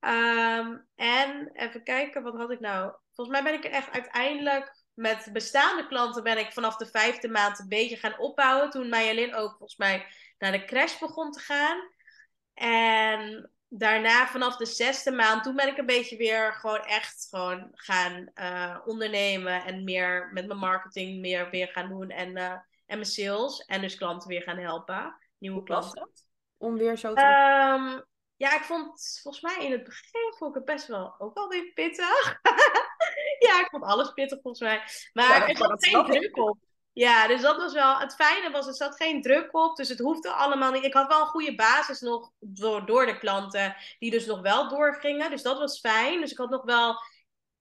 Um, en even kijken, wat had ik nou? Volgens mij ben ik er echt uiteindelijk met bestaande klanten ben ik vanaf de vijfde maand een beetje gaan opbouwen. Toen Marjolein ook volgens mij naar de crash begon te gaan. En daarna vanaf de zesde maand, toen ben ik een beetje weer gewoon echt gewoon gaan uh, ondernemen. En meer met mijn marketing meer weer gaan doen. En, uh, en mijn sales. En dus klanten weer gaan helpen nieuwe klanten. Om weer zo te... Um, ja, ik vond volgens mij in het begin vond ik het best wel ook wel weer pittig. ja, ik vond alles pittig volgens mij. Maar ja, er zat geen druk op. Ja, dus dat was wel. Het fijne was, er zat geen druk op. Dus het hoefde allemaal niet. Ik had wel een goede basis nog door, door de klanten, die dus nog wel doorgingen. Dus dat was fijn. Dus ik had nog wel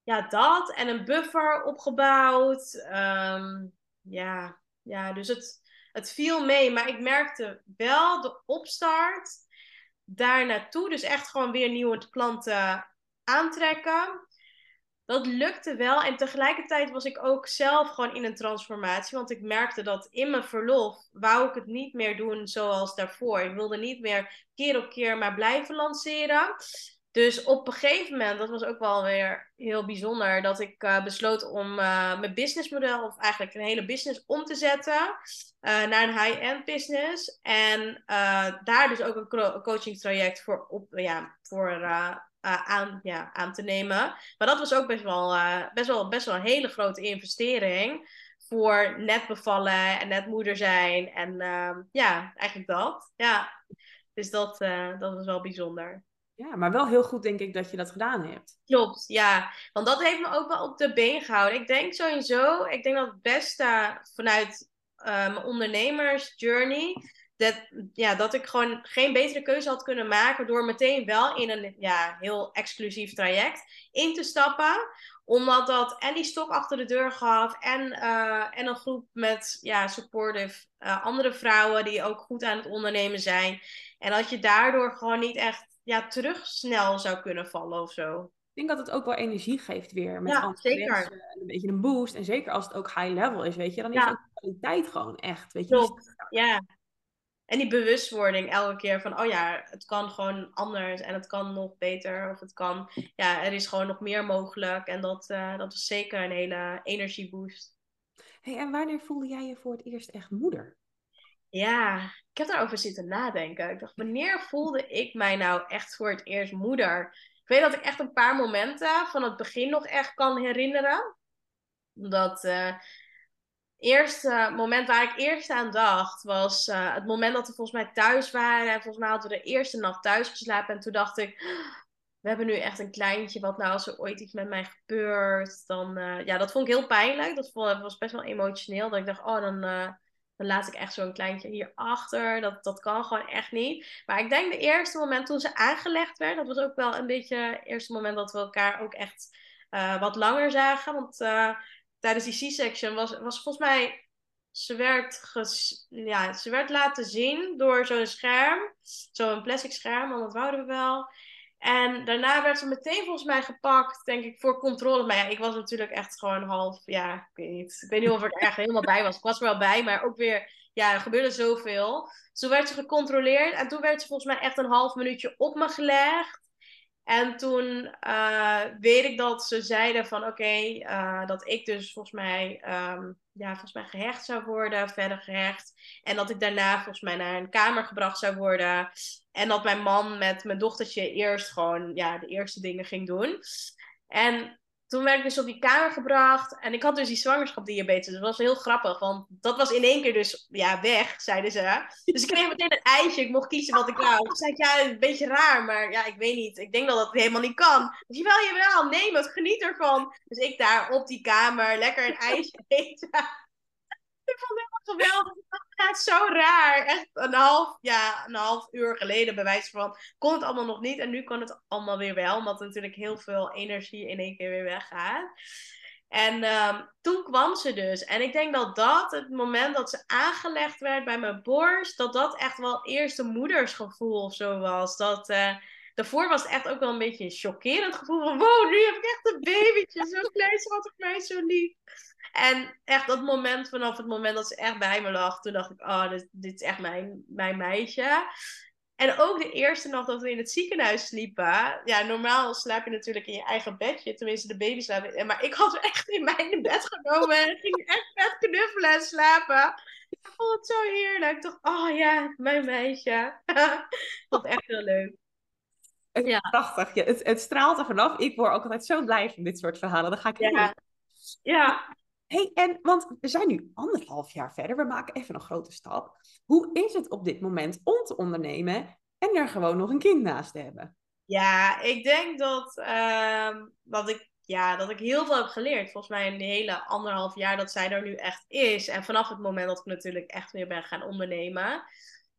ja, dat en een buffer opgebouwd. Um, ja, ja, dus het, het viel mee, maar ik merkte wel de opstart daar naartoe. Dus echt gewoon weer nieuwe klanten aantrekken. Dat lukte wel. En tegelijkertijd was ik ook zelf gewoon in een transformatie. Want ik merkte dat in mijn verlof wou ik het niet meer doen zoals daarvoor. Ik wilde niet meer keer op keer maar blijven lanceren. Dus op een gegeven moment, dat was ook wel weer heel bijzonder, dat ik uh, besloot om uh, mijn businessmodel, of eigenlijk een hele business, om te zetten uh, naar een high-end business. En daar dus ook een coachingstraject voor, op, ja, voor aan, ja, aan te nemen. Maar dat was ook best wel, best, wel, best wel een hele grote investering voor net bevallen en net moeder zijn. En ehm, ja, eigenlijk dat. Ja. Dus dat, dat was wel bijzonder. Ja, maar wel heel goed denk ik dat je dat gedaan hebt. Klopt, ja. Want dat heeft me ook wel op de been gehouden. Ik denk sowieso, ik denk dat het beste vanuit mijn ondernemersjourney, dat, ja, dat ik gewoon geen betere keuze had kunnen maken door meteen wel in een ja, heel exclusief traject in te stappen omdat dat en die stok achter de deur gaf en, uh, en een groep met ja, supportive uh, andere vrouwen die ook goed aan het ondernemen zijn. En dat je daardoor gewoon niet echt ja, terug snel zou kunnen vallen of zo. Ik denk dat het ook wel energie geeft weer. Met ja, zeker. Mensen, een beetje een boost. En zeker als het ook high level is, weet je. Dan is Ja. de kwaliteit gewoon echt, weet je. Klopt, ja. En die bewustwording elke keer van, oh ja, het kan gewoon anders en het kan nog beter. Of het kan, ja, er is gewoon nog meer mogelijk. En dat, eh, dat is zeker een hele energieboost. Hey, en wanneer voelde jij je voor het eerst echt moeder? Ja, ik heb daarover zitten nadenken. Ik dacht, wanneer voelde ik mij nou echt voor het eerst moeder? Ik weet dat ik echt een paar momenten van het begin nog echt kan herinneren. Dat uh, eerste moment waar ik eerst aan dacht, was uh, het moment dat we volgens mij thuis waren. En volgens mij hadden we de eerste nacht thuis geslapen. En toen dacht ik, we hebben nu echt een kleintje. Wat nou als er ooit iets met mij gebeurt? Dan, uh, ja, dat vond ik heel pijnlijk. Dat was best wel emotioneel. Dat ik dacht, oh, dan dan laat ik echt zo'n kleintje hierachter. Dat, dat kan gewoon echt niet. Maar ik denk de eerste moment toen ze aangelegd werd, dat was ook wel een beetje het eerste moment dat we elkaar ook echt wat langer zagen. Want tijdens die C-section was, was volgens mij, ze werd, ja, ze werd laten zien door zo'n scherm. Zo'n plastic scherm, want dat wouden we wel. En daarna werd ze meteen volgens mij gepakt, denk ik, voor controle. Maar ja, ik was natuurlijk echt gewoon half, ja, ik weet niet. Ik weet niet of ik er echt helemaal bij was. Ik was er wel bij, maar ook weer ja, er gebeurde zoveel. Toen werd ze gecontroleerd en toen werd ze volgens mij echt een half minuutje op me gelegd. En toen uh, weet ik dat ze zeiden van oké, uh, dat ik dus volgens mij, um, ja, volgens mij gehecht zou worden, verder gehecht. En dat ik daarna volgens mij naar een kamer gebracht zou worden. En dat mijn man met mijn dochtertje eerst gewoon ja, de eerste dingen ging doen. En toen werd ik dus op die kamer gebracht. En ik had dus die zwangerschapsdiabetes. Dat was heel grappig, want dat was in één keer dus ja, weg, zeiden ze. Dus ik kreeg meteen een ijsje. Ik mocht kiezen wat ik wou. Ik zei, ja, een beetje raar, maar ja, ik weet niet. Ik denk dat dat helemaal niet kan. Dus jawel, jawel, neem het, geniet ervan. Dus ik daar op die kamer lekker een ijsje eten. Ik vond het helemaal geweldig. Het is zo raar. Echt een half, ja, een half uur geleden, bij wijze van, kon het allemaal nog niet. En nu kan het allemaal weer wel, omdat er natuurlijk heel veel energie in één keer weer weggaat. En um, toen kwam ze dus. En ik denk dat dat, het moment dat ze aangelegd werd bij mijn borst, dat dat echt wel eerste moedersgevoel of zo was. Dat, uh, daarvoor was het echt ook wel een beetje een chockerend gevoel van, wow, nu heb ik echt een babytje. Zo klein, schattig mij zo lief. En echt dat moment, vanaf het moment dat ze echt bij me lag, toen dacht ik, oh, dit, dit is echt mijn, mijn meisje. En ook de eerste nacht dat we in het ziekenhuis sliepen. Ja, normaal slaap je natuurlijk in je eigen bedje. Tenminste, de baby slaapt. Maar ik had echt in mijn bed genomen. En ging echt vet knuffelen en slapen. Ik vond het zo heerlijk. Ik dacht, oh ja, mijn meisje. ik vond het echt heel leuk. Ja. Prachtig. Ja, het, het straalt er vanaf. Ik word ook altijd zo blij van dit soort verhalen. Dan ga ik ja. ja hey, en want we zijn nu anderhalf jaar verder, we maken even een grote stap. Hoe is het op dit moment om te ondernemen en er gewoon nog een kind naast te hebben? Ja, ik denk dat, uh, dat, ik, ja, dat ik heel veel heb geleerd. Volgens mij de hele anderhalf jaar dat zij er nu echt is. En vanaf het moment dat ik natuurlijk echt weer ben gaan ondernemen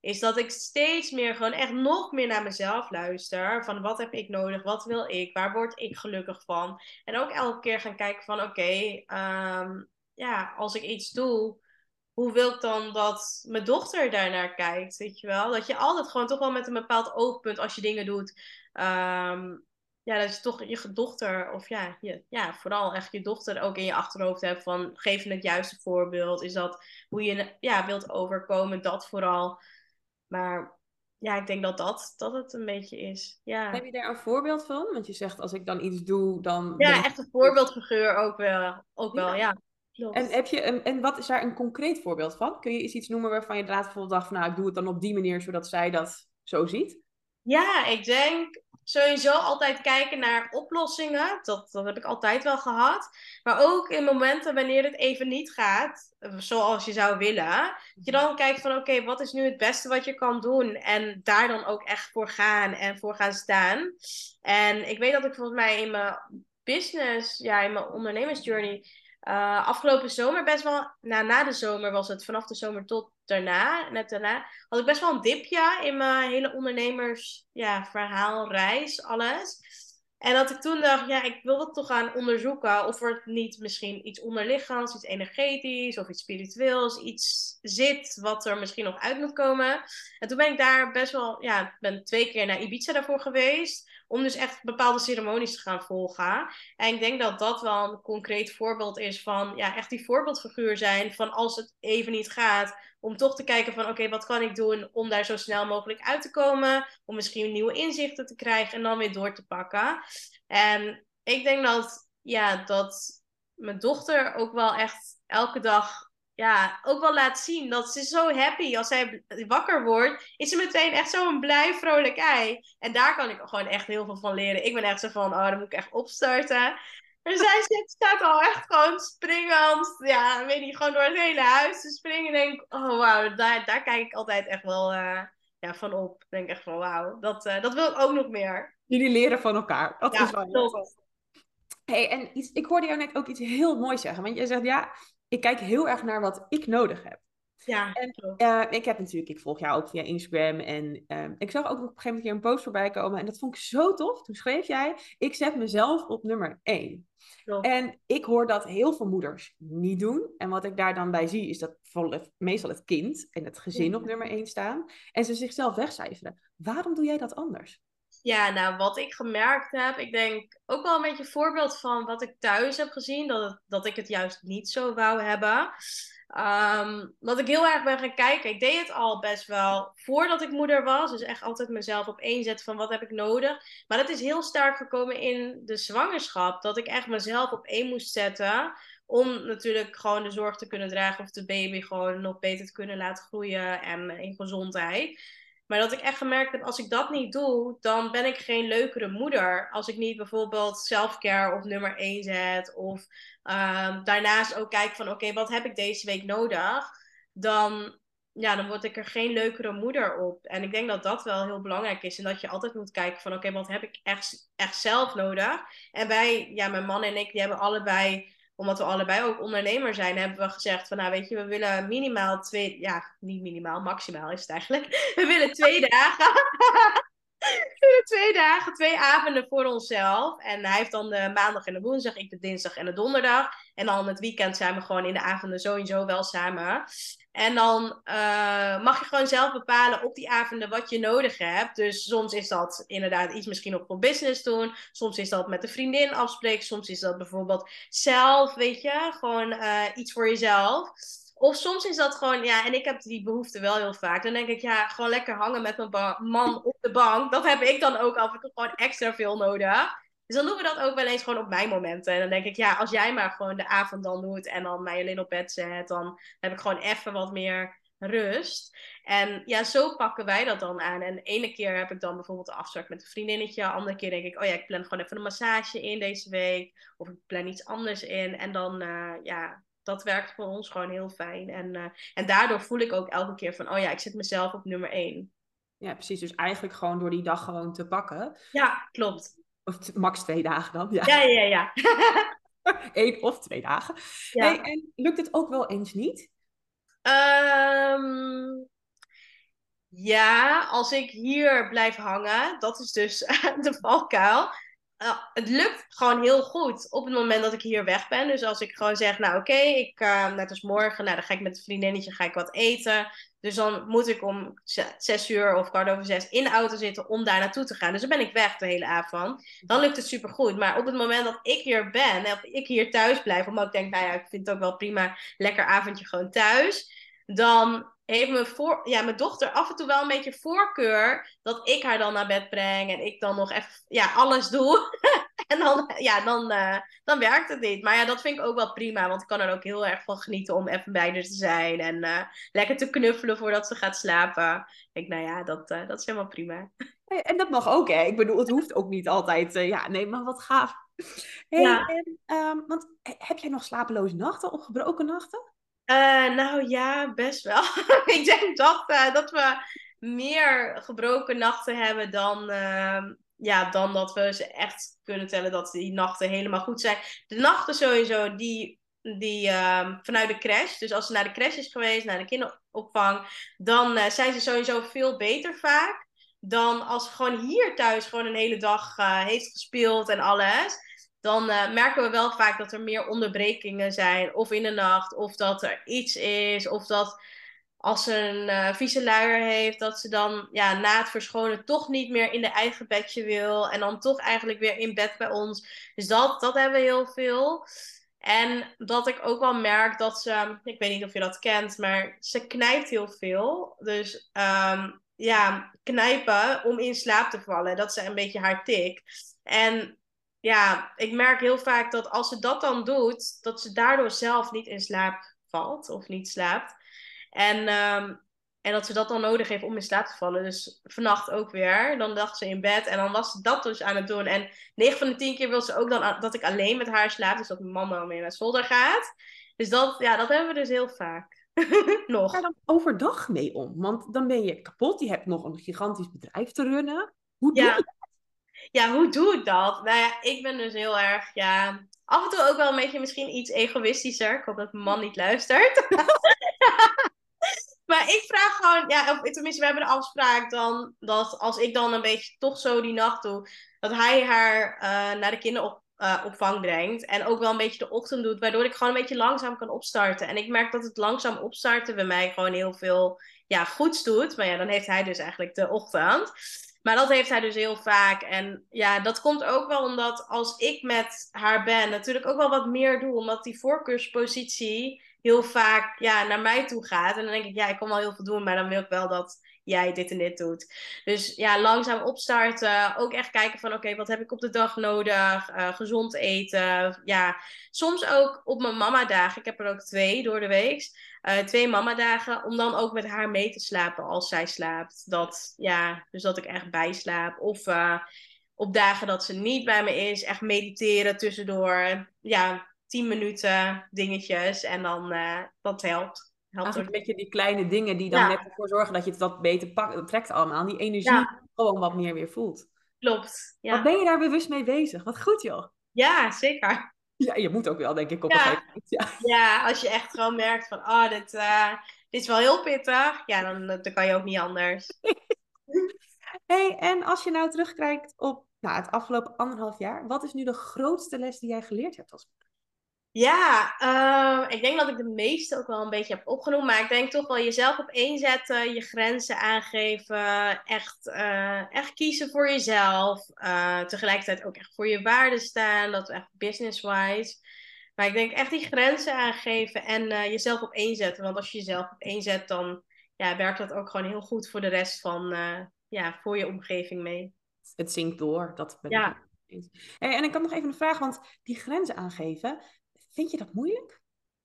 is dat ik steeds meer gewoon echt nog meer naar mezelf luister. Van wat heb ik nodig? Wat wil ik? Waar word ik gelukkig van? En ook elke keer gaan kijken van oké, ehm, ja, als ik iets doe, hoe wil ik dan dat mijn dochter daarnaar kijkt? Weet je wel? Dat je altijd gewoon toch wel met een bepaald oogpunt als je dingen doet. Um, ja, dat je toch je dochter, of ja, je, ja, vooral echt je dochter ook in je achterhoofd hebt van geef het juiste voorbeeld. Is dat hoe je ja, wilt overkomen? Dat vooral. Maar ja, ik denk dat dat, dat het een beetje is. Ja. Heb je daar een voorbeeld van? Want je zegt als ik dan iets doe, dan. Ja, echt een voorbeeldfiguur ook wel. Ook wel, ja. En, heb je een, en wat is daar een concreet voorbeeld van? Kun je eens iets noemen waarvan je inderdaad bijvoorbeeld dacht van nou, ik doe het dan op die manier zodat zij dat zo ziet? Ja, ik denk sowieso altijd kijken naar oplossingen. Dat, dat heb ik altijd wel gehad. Maar ook in momenten wanneer het even niet gaat, zoals je zou willen. Dat je dan kijkt van oké, wat is nu het beste wat je kan doen? En daar dan ook echt voor gaan en voor gaan staan. En ik weet dat ik volgens mij in mijn business, ja, in mijn ondernemersjourney uh, afgelopen zomer best wel, nou, na de zomer was het, vanaf de zomer tot daarna, net daarna, had ik best wel een dipje in mijn hele ondernemers, ja, verhaal, reis, alles. En dat ik toen dacht, ja, ik wil dat toch gaan onderzoeken of er niet misschien iets onderliggends, iets energetisch of iets spiritueels, iets zit wat er misschien nog uit moet komen. En toen ben ik daar best wel, ja, ben twee keer naar Ibiza daarvoor geweest. Om dus echt bepaalde ceremonies te gaan volgen. En ik denk dat dat wel een concreet voorbeeld is van ja, echt die voorbeeldfiguur zijn van als het even niet gaat. Om toch te kijken van oké, wat kan ik doen om daar zo snel mogelijk uit te komen. Om misschien nieuwe inzichten te krijgen en dan weer door te pakken. En ik denk dat, ja, dat mijn dochter ook wel echt elke dag ja, ook wel laat zien dat ze zo happy als zij wakker wordt, is ze meteen echt zo'n blij, vrolijk ei. En daar kan ik gewoon echt heel veel van leren. Ik ben echt zo van, oh, dan moet ik echt opstarten. En zij zit, staat al echt gewoon springend, ja, weet niet, gewoon door het hele huis te springen. En denk, oh wauw, daar, daar kijk ik altijd echt wel uh, ja, van op. Ik denk echt van, wauw, dat, uh, dat wil ik ook nog meer. Jullie leren van elkaar. Dat is wel Hey, en iets, ik hoorde jou net ook iets heel moois zeggen. Want je zegt, ja, ik kijk heel erg naar wat ik nodig heb. Ja, en uh, ik heb natuurlijk, ik volg jou ook via Instagram. En uh, ik zag ook op een gegeven moment een post voorbij komen. En dat vond ik zo tof. Toen schreef jij: Ik zet mezelf op nummer 1. En ik hoor dat heel veel moeders niet doen. En wat ik daar dan bij zie, is dat meestal het kind en het gezin op nummer 1 staan. En ze zichzelf wegcijferen. Waarom doe jij dat anders? Ja, nou, wat ik gemerkt heb, ik denk ook wel een beetje een voorbeeld van wat ik thuis heb gezien, dat, dat ik het juist niet zo wou hebben. Um, dat ik heel erg ben gaan kijken. Ik deed het al best wel voordat ik moeder was. Dus echt altijd mezelf op één zetten van wat heb ik nodig. Maar dat is heel sterk gekomen in de zwangerschap. Dat ik echt mezelf op één moest zetten. Om natuurlijk gewoon de zorg te kunnen dragen of de baby gewoon nog beter te kunnen laten groeien en in gezondheid. Maar dat ik echt gemerkt heb, als ik dat niet doe, dan ben ik geen leukere moeder. Als ik niet bijvoorbeeld selfcare op nummer 1 zet. Of um, daarnaast ook kijk van, oké, wat heb ik deze week nodig? Dan, ja, dan word ik er geen leukere moeder op. En ik denk dat dat wel heel belangrijk is. En dat je altijd moet kijken van, oké, wat heb ik echt, echt zelf nodig? En wij, ja, mijn man en ik, die hebben allebei omdat we allebei ook ondernemer zijn, hebben we gezegd van nou weet je, we willen minimaal twee, ja niet minimaal, maximaal is het eigenlijk. We willen twee dagen. we willen twee dagen, twee avonden voor onszelf. En hij heeft dan de maandag en de woensdag, ik de dinsdag en de donderdag. En dan het weekend zijn we gewoon in de avonden sowieso wel samen. En dan uh, mag je gewoon zelf bepalen op die avonden wat je nodig hebt. Dus soms is dat inderdaad iets misschien op voor business doen. Soms is dat met een vriendin afspreken. Soms is dat bijvoorbeeld zelf, weet je, gewoon uh, iets voor jezelf. Of soms is dat gewoon, ja, en ik heb die behoefte wel heel vaak. Dan denk ik, ja, gewoon lekker hangen met mijn man op de bank. Dat heb ik dan ook af en toe gewoon extra veel nodig. Dus dan doen we dat ook wel eens gewoon op mijn momenten. En dan denk ik, ja, als jij maar gewoon de avond dan doet en dan mij alleen op bed zet, dan heb ik gewoon even wat meer rust. En ja, zo pakken wij dat dan aan. En de ene keer heb ik dan bijvoorbeeld een afspraak met een vriendinnetje. De andere keer denk ik, oh ja, ik plan gewoon even een massage in deze week. Of ik plan iets anders in. En dan, uh, ja, dat werkt voor ons gewoon heel fijn. En, uh, en daardoor voel ik ook elke keer van, oh ja, ik zet mezelf op nummer één. Ja, precies. Dus eigenlijk gewoon door die dag gewoon te pakken. Ja, klopt. Of max twee dagen dan. Ja, ja, ja. ja. Eén of twee dagen. Ja. en lukt het ook wel eens niet? Um, ja, als ik hier blijf hangen, dat is dus de valkuil. Uh, het lukt gewoon heel goed op het moment dat ik hier weg ben. Dus als ik gewoon zeg, nou oké, okay, ik uh, net als morgen, nou dan ga ik met een vriendinnetje ga ik wat eten. Dus dan moet ik om zes uur of kwart over zes in de auto zitten om daar naartoe te gaan. Dus dan ben ik weg de hele avond. Dan lukt het supergoed. Maar op het moment dat ik hier ben, of ik hier thuis blijf, omdat ik denk, nou ja, ik vind het ook wel prima, lekker avondje gewoon thuis. Dan heeft mijn, voor, ja, mijn dochter af en toe wel een beetje voorkeur dat ik haar dan naar bed breng en ik dan nog even ja, alles doe. en dan, ja, dan, uh, dan werkt het niet. Maar ja, dat vind ik ook wel prima, want ik kan er ook heel erg van genieten om even bij haar te zijn en uh, lekker te knuffelen voordat ze gaat slapen. Ik denk, nou ja, dat, uh, dat is helemaal prima. En dat mag ook, hè? Ik bedoel, het hoeft ook niet altijd. ja, nee, maar wat gaaf. Hey, ja. en, um, want heb jij nog slapeloze nachten of gebroken nachten? Uh, nou ja, best wel. ik denk dat, uh, dat we meer gebroken nachten hebben dan, uh, ja, dan dat we ze echt kunnen tellen dat die nachten helemaal goed zijn. De nachten sowieso, die, die ehm, vanuit de crash. Dus als ze naar de crash is geweest, naar de kinderopvang, dan eh, zijn ze sowieso veel beter vaak. Dan als ze gewoon hier thuis gewoon een hele dag heeft gespeeld en alles dan uh, merken we wel vaak dat er meer onderbrekingen zijn. Of in de nacht, of dat er iets is, of dat als ze een uh, vieze luier heeft, dat ze dan ja, na het verschonen toch niet meer in de eigen bedje wil. En dan toch eigenlijk weer in bed bij ons. Dus dat, dat hebben we heel veel. En dat ik ook wel merk dat ze, ik weet niet of je dat kent, maar ze knijpt heel veel. Dus um, ja, knijpen om in slaap te vallen. Dat is een beetje haar tik. En ja, ik merk heel vaak dat als ze dat dan doet, dat ze daardoor zelf niet in slaap valt of niet slaapt. En, um, en dat ze dat dan nodig heeft om in slaap te vallen. Dus vannacht ook weer. Dan dacht ze in bed en dan was ze dat dus aan het doen. En 9 van de 10 keer wil ze ook dan dat ik alleen met haar slaap. Dus dat mijn man dan mee naar zolder gaat. Dus dat, ja, dat hebben we dus heel vaak. nog. Ga dan overdag mee om? Want dan ben je kapot. Je hebt nog een gigantisch bedrijf te runnen. Hoe doe je ja, hoe doe ik dat? Nou ja, ik ben dus heel erg, ja, af en toe ook wel een beetje misschien iets egoïstischer. Ik hoop dat mijn man niet luistert. maar ik vraag gewoon, ja, of tenminste, we hebben de afspraak dan, dat als ik dan een beetje toch zo die nacht doe, dat hij haar uh, naar de kinderopvang uh, brengt. En ook wel een beetje de ochtend doet, waardoor ik gewoon een beetje langzaam kan opstarten. En ik merk dat het langzaam opstarten bij mij gewoon heel veel ja, goeds doet. Maar ja, dan heeft hij dus eigenlijk de ochtend. Maar dat heeft hij dus heel vaak. En ja, dat komt ook wel omdat als ik met haar ben, natuurlijk ook wel wat meer doe. Omdat die voorkeurspositie, heel vaak ja, naar mij toe gaat. En dan denk ik, ja, ik kan wel heel veel doen, maar dan wil ik wel dat jij dit en dit doet. Dus ja, langzaam opstarten. Ook echt kijken van, oké, wat heb ik op de dag nodig? Uh, gezond eten. Ja, soms ook op mijn mama-dagen. Ik heb er ook twee door de week. Uh, twee mama-dagen. Om dan ook met haar mee te slapen als zij slaapt. Dat, ja, dus dat ik echt bijslaap. Of... Uh, op dagen dat ze niet bij me is, echt mediteren tussendoor. Ja, tien minuten dingetjes. En dan, dat helpt. Helpt een beetje die kleine dingen die dan net ervoor zorgen dat je het wat beter pakt, trekt allemaal. Die energie gewoon wat meer weer voelt. Klopt. Ja. Wat ben je daar bewust mee bezig? Wat goed joh. Ja, zeker. Ja, je moet ook wel, denk ik, op een gegeven moment. Ja. ja, als je echt gewoon merkt van, oh, dit, uh, dit is wel heel pittig. Ja, dan, dan kan je ook niet anders. hey, en als je nou terugkijkt op nou, het afgelopen anderhalf jaar, wat is nu de grootste les die jij geleerd hebt als moeder? Ja, uh, ik denk dat ik de meeste ook wel een beetje heb opgenoemd. Maar ik denk toch wel jezelf op één zetten, je grenzen aangeven. Echt, uh, echt kiezen voor jezelf. Uh, tegelijkertijd ook echt voor je waarden staan. Dat echt business-wise. Maar ik denk echt die grenzen aangeven en jezelf op één zetten. Want als je jezelf op één zet, dan ja, werkt dat ook gewoon heel goed voor de rest van ja, voor je omgeving mee. Het zinkt door. Dat ben ja. ik en ik kan nog even een vraag, want die grenzen aangeven, Vind je dat moeilijk?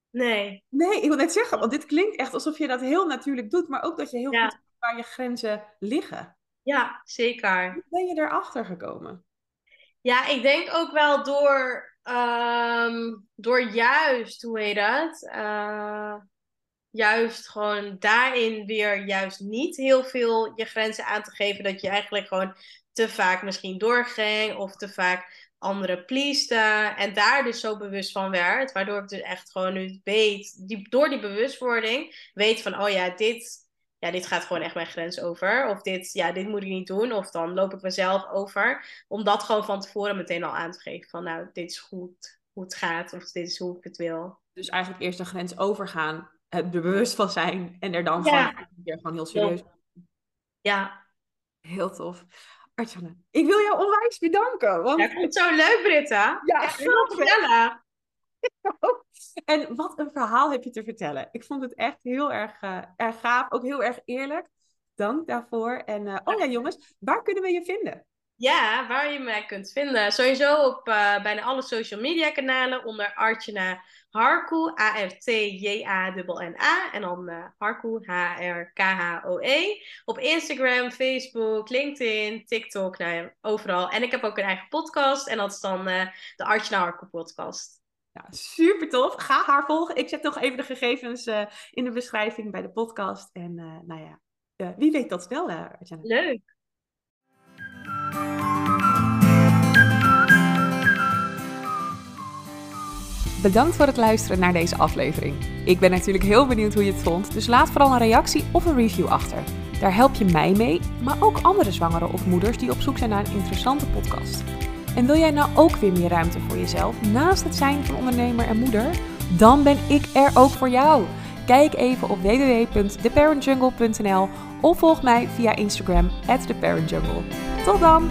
Nee. Nee, ik wil net zeggen, want dit klinkt echt alsof je dat heel natuurlijk doet, maar ook dat je heel goed weet waar je grenzen liggen. Ja, zeker. Hoe ben je erachter gekomen? Ja, ik denk ook wel door, ehm, door juist, hoe heet dat? Uh, juist gewoon daarin weer juist niet heel veel je grenzen aan te geven. Dat je eigenlijk gewoon te vaak misschien doorging of te vaak anderen pleasten. En daar dus zo bewust van werd. Waardoor ik dus echt gewoon nu weet, die, door die bewustwording, weet van, oh ja, dit, ja, dit gaat gewoon echt mijn grens over. Of dit, ja, dit moet ik niet doen. Of dan loop ik mezelf over. Om dat gewoon van tevoren meteen al aan te geven. Van nou, dit is goed hoe het gaat. Of dit is hoe ik het wil. Dus eigenlijk eerst de grens overgaan. Er bewust van zijn. En er dan ja. gewoon, gewoon heel serieus. Ja. Heel tof. Artjana, ik wil jou onwijs bedanken. Want... Ja, ik vond het zo leuk, Britta. Ja, echt gezellig. en wat een verhaal heb je te vertellen. Ik vond het echt heel erg, uh, erg gaaf. Ook heel erg eerlijk. Dank daarvoor. En uh, oh ja, jongens, waar kunnen we je vinden? Ja, waar je mij kunt vinden. Sowieso op uh, bijna alle social media kanalen onder Artjana Harku, A-R-T-J-A-N-N-A. En dan uh, Harku, H-R-K-H-O-E. Op Instagram, Facebook, LinkedIn, TikTok, nou ja, overal. En ik heb ook een eigen podcast. En dat is dan uh, de Artjana Harku podcast. Ja, super tof. Ga haar volgen. Ik zet nog even de gegevens in de beschrijving bij de podcast. En nou ja, wie weet dat wel, Artjana. Leuk. Bedankt voor het luisteren naar deze aflevering. Ik ben natuurlijk heel benieuwd hoe je het vond, dus laat vooral een reactie of een review achter. Daar help je mij mee, maar ook andere zwangeren of moeders die op zoek zijn naar een interessante podcast. En wil jij nou ook weer meer ruimte voor jezelf naast het zijn van ondernemer en moeder? Dan ben ik er ook voor jou. Kijk even op www.theparentjungle.nl of volg mij via Instagram theparentjungle. Tot dan!